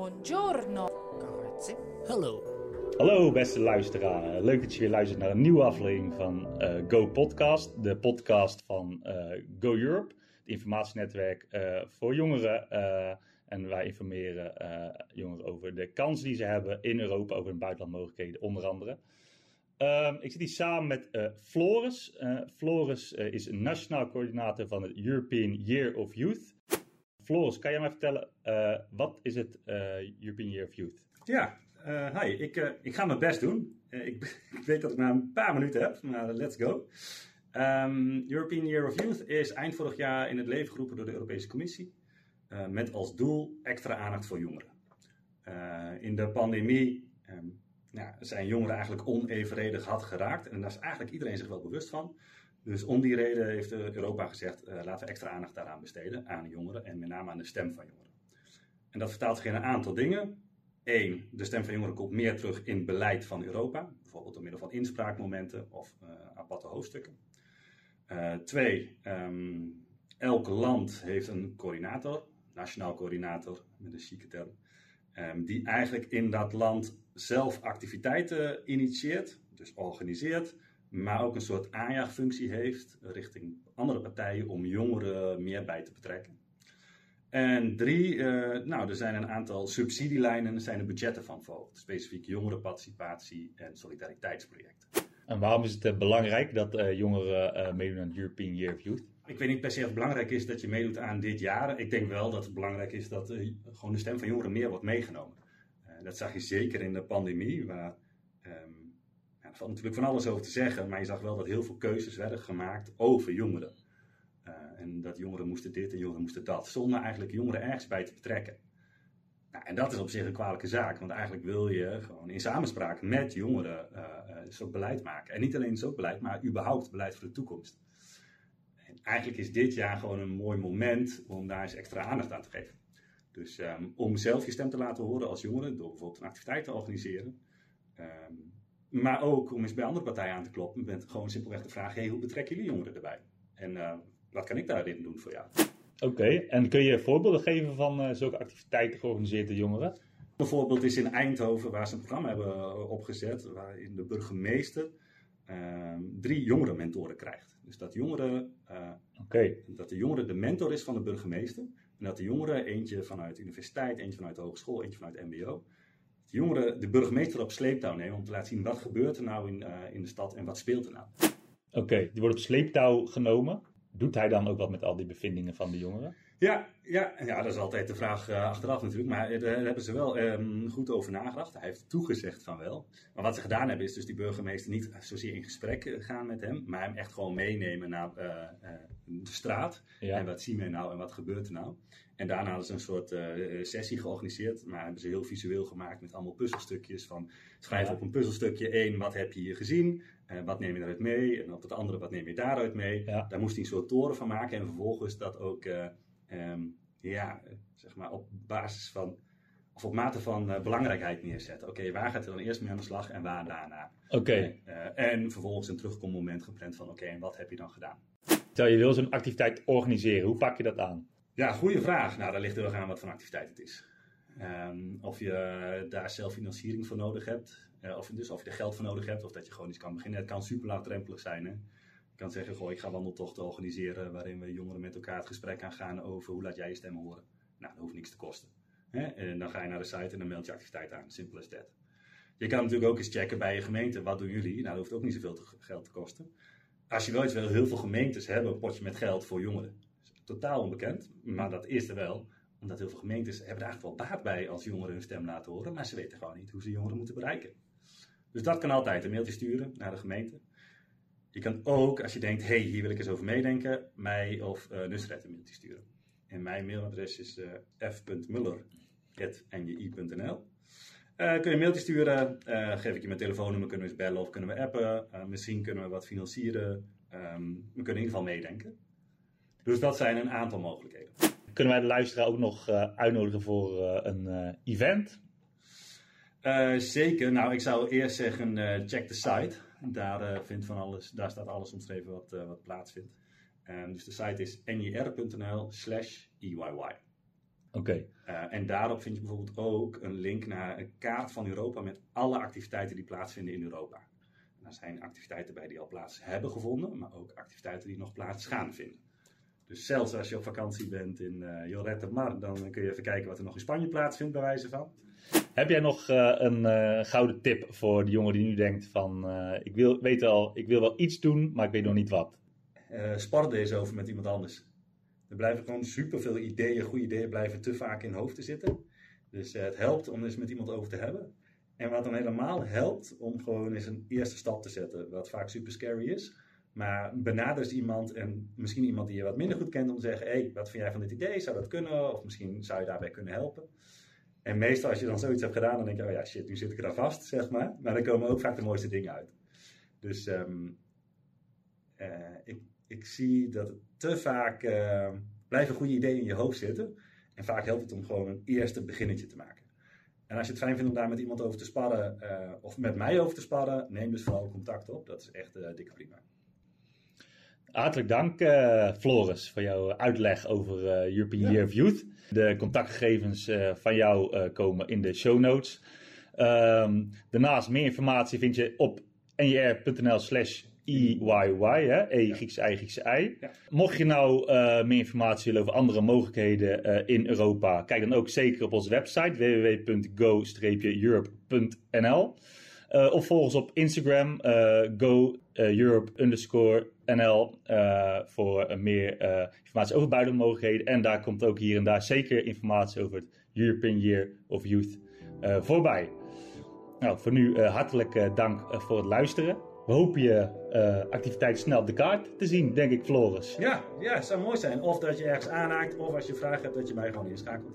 Buongiorno. Grazie. Hallo. Hallo beste luisteraar, leuk dat je weer luistert naar een nieuwe aflevering van eh, Go Podcast, de podcast van eh, Go Europe, het informatienetwerk eh, voor jongeren. en wij informeren jongeren over de kansen die ze hebben in Europa, over hun buitenlandmogelijkheden onder andere. Ehm, ik zit hier samen met Floris. Floris is een nationaal coördinator van het European Year of Youth. Floris, kan jij mij vertellen, wat is het European Year of Youth? Ja, uh, hi, ik, ik ga mijn best doen. Ik, ik, weet dat ik maar een paar minuten heb, maar let's go. Um, European Year of Youth is eind vorig jaar in het leven geroepen door de Europese Commissie. met als doel extra aandacht voor jongeren. in de pandemie ja, zijn jongeren eigenlijk onevenredig hard geraakt. En daar is eigenlijk iedereen zich wel bewust van. Dus om die reden heeft Europa gezegd, laten we extra aandacht daaraan besteden, aan jongeren en met name aan de stem van jongeren. En dat vertaalt zich in een aantal dingen. Eén, de stem van jongeren komt meer terug in beleid van Europa, bijvoorbeeld door middel van inspraakmomenten of uh, aparte hoofdstukken. Uh, twee, um, elk land heeft een coördinator, nationaal coördinator met een chique term, um, die eigenlijk in dat land zelf activiteiten initieert, dus organiseert, maar ook een soort aanjaagfunctie heeft richting andere partijen om jongeren meer bij te betrekken. En drie, uh, nou, er zijn een aantal subsidielijnen, er zijn de budgetten van verhoogd. Specifiek jongerenparticipatie en solidariteitsprojecten. En waarom is het uh, belangrijk dat uh, jongeren meedoen aan het European Year of Youth? Ik weet niet per se of het belangrijk is dat je meedoet aan dit jaar. Ik denk wel dat het belangrijk is dat gewoon de stem van jongeren meer wordt meegenomen. dat zag je zeker in de pandemie, waar um, ja, er valt natuurlijk van alles over te zeggen, maar je zag wel dat heel veel keuzes werden gemaakt over jongeren. Uh, en dat jongeren moesten dit en jongeren moesten dat. Zonder eigenlijk jongeren ergens bij te betrekken. Nou, en dat is op zich een kwalijke zaak. Want eigenlijk wil je gewoon in samenspraak met jongeren uh, uh, beleid maken. En niet alleen zo'n beleid, maar überhaupt beleid voor de toekomst. En eigenlijk is dit jaar gewoon een mooi moment om daar eens extra aandacht aan te geven. Dus um, om zelf je stem te laten horen als jongere, door bijvoorbeeld een activiteit te organiseren. Um, maar ook om eens bij andere partijen aan te kloppen met gewoon simpelweg de vraag: hey, hoe betrekken jullie jongeren erbij? En wat kan ik daarin doen voor jou? Oké, en kun je voorbeelden geven van uh, zulke activiteiten georganiseerd door jongeren? Een voorbeeld is in Eindhoven, waar ze een programma hebben eh, opgezet, waarin de burgemeester uh, drie jongerenmentoren krijgt. Dus dat, jongeren, okay. dat de jongere de mentor is van de burgemeester. En dat de jongeren, eentje vanuit de universiteit, eentje vanuit de hogeschool, eentje vanuit MBO, de jongeren de burgemeester op sleeptouw nemen om te laten zien wat gebeurt er nou in, in de stad en wat speelt er nou. Oké, die wordt op sleeptouw genomen doet hij dan ook wat met al die bevindingen van de jongeren? Ja, ja, ja dat is altijd de vraag uh, achteraf natuurlijk. Maar daar hebben ze wel um, goed over nagedacht. Hij heeft toegezegd van wel. Maar wat ze gedaan hebben is dus die burgemeester niet zozeer in gesprek eh, gaan met hem. Maar hem echt gewoon meenemen naar uh, uh, de straat. Ja. En wat zien we nou en wat gebeurt er nou. En daarna hadden ze een soort sessie georganiseerd. Maar hebben ze heel visueel gemaakt met allemaal puzzelstukjes. Van schrijf ja. op een puzzelstukje één, wat heb je hier gezien? wat neem je daaruit mee? En op het andere, wat neem je daaruit mee? Ja. Daar moest hij een soort toren van maken. En vervolgens dat ook um, ja, zeg maar op basis van, of op mate van uh, belangrijkheid neerzetten. Oké, waar gaat hij dan eerst mee aan de slag en waar daarna? Oké. Okay. Uh, en vervolgens een terugkommoment gepland van, oké, en wat heb je dan gedaan? Stel, je wil zo'n activiteit organiseren, hoe pak je dat aan? Ja, goede vraag. Nou, daar ligt heel erg aan wat voor activiteit het is. Um, of je daar zelf financiering voor nodig hebt, uh, of, dus of je er geld voor nodig hebt, of dat je gewoon iets kan beginnen. Het kan super laagdrempelig zijn. Hè? Kan zeggen, goh, ik ga wandeltochten organiseren waarin we jongeren met elkaar het gesprek aangaan over hoe laat jij je stem horen. Nou, dat hoeft niks te kosten. Hè? En dan ga je naar de site en dan meld je activiteit aan. Simpel as that. Je kan natuurlijk ook eens checken bij je gemeente, wat doen jullie? Nou, dat hoeft ook niet zoveel geld te kosten. Als je wel iets wil, heel veel gemeentes hebben een potje met geld voor jongeren. totaal onbekend, maar dat is er wel. Omdat heel veel gemeentes hebben er eigenlijk wel baat bij als jongeren hun stem laten horen, maar ze weten gewoon niet hoe ze jongeren moeten bereiken. Dus dat kan altijd, een mailtje sturen naar de gemeente. Je kan ook, als je denkt, hey, hier wil ik eens over meedenken, mij of uh, Nusret een mailtje sturen. En mijn mailadres is uh, f.muller.nji.nl uh, kun je een mailtje sturen, uh, geef ik je mijn telefoonnummer, kunnen we eens bellen of kunnen we appen. Uh, misschien kunnen we wat financieren. Um, we kunnen in ieder geval meedenken. Dus dat zijn een aantal mogelijkheden. Kunnen wij de luisteraar ook nog uitnodigen voor een event? zeker. Nou, ik zou eerst zeggen, check de site. Daar, uh, vindt van alles, daar staat alles omschreven wat, uh, wat plaatsvindt. Um, dus de site is nir.nl slash EYY. Oké. Uh, en daarop vind je bijvoorbeeld ook een link naar een kaart van Europa met alle activiteiten die plaatsvinden in Europa. En daar zijn activiteiten bij die al plaats hebben gevonden, maar ook activiteiten die nog plaats gaan vinden. Dus zelfs als je op vakantie bent in uh, Lloret de Mar, dan kun je even kijken wat er nog in Spanje plaatsvindt, bij wijze van. Heb jij nog uh, een uh, gouden tip voor de jongen die nu denkt van, ik wil, weet al, ik wil wel iets doen, maar ik weet nog niet wat? spar deze over met iemand anders. Er blijven gewoon superveel ideeën, goede ideeën blijven te vaak in hoofd te zitten. Dus het helpt om eens met iemand over te hebben. En wat dan helemaal helpt, om gewoon eens een eerste stap te zetten, wat vaak super scary is. Maar benader eens iemand en misschien iemand die je wat minder goed kent om te zeggen: hey, wat vind jij van dit idee? Zou dat kunnen? Of misschien zou je daarbij kunnen helpen. En meestal als je dan zoiets hebt gedaan, dan denk je: oh ja, shit, nu zit ik er vast, zeg maar. Maar dan komen ook vaak de mooiste dingen uit. Dus um, uh, ik, ik zie dat te vaak uh, blijven goede ideeën in je hoofd zitten. En vaak helpt het om gewoon een eerste beginnetje te maken. En als je het fijn vindt om daar met iemand over te sparren, uh, of met mij over te sparren, neem dus vooral contact op. Dat is echt uh, dikke prima. Hartelijk dank, uh, Floris, voor jouw uitleg over uh, European ja. Year of Youth. De contactgegevens uh, van jou komen in de show notes. Um, daarnaast meer informatie vind je op njr.nl slash EYY, hè? E Griekse I, Griekse I. Ja. Mocht je nou meer informatie willen over andere mogelijkheden in Europa, kijk dan ook zeker op onze website www.go-europe.nl. of volg ons op Instagram, go Europe underscore NL uh, voor meer uh, informatie over buitenmogelijkheden. En daar komt ook hier en daar zeker informatie over het European Year of Youth uh, voorbij. Nou, voor nu hartelijk dank voor het luisteren. We hopen je activiteit snel op de kaart te zien, denk ik, Floris. Ja, ja, zou mooi zijn. Of dat je ergens aanhaakt, of als je vragen hebt, dat je mij gewoon inschakelt.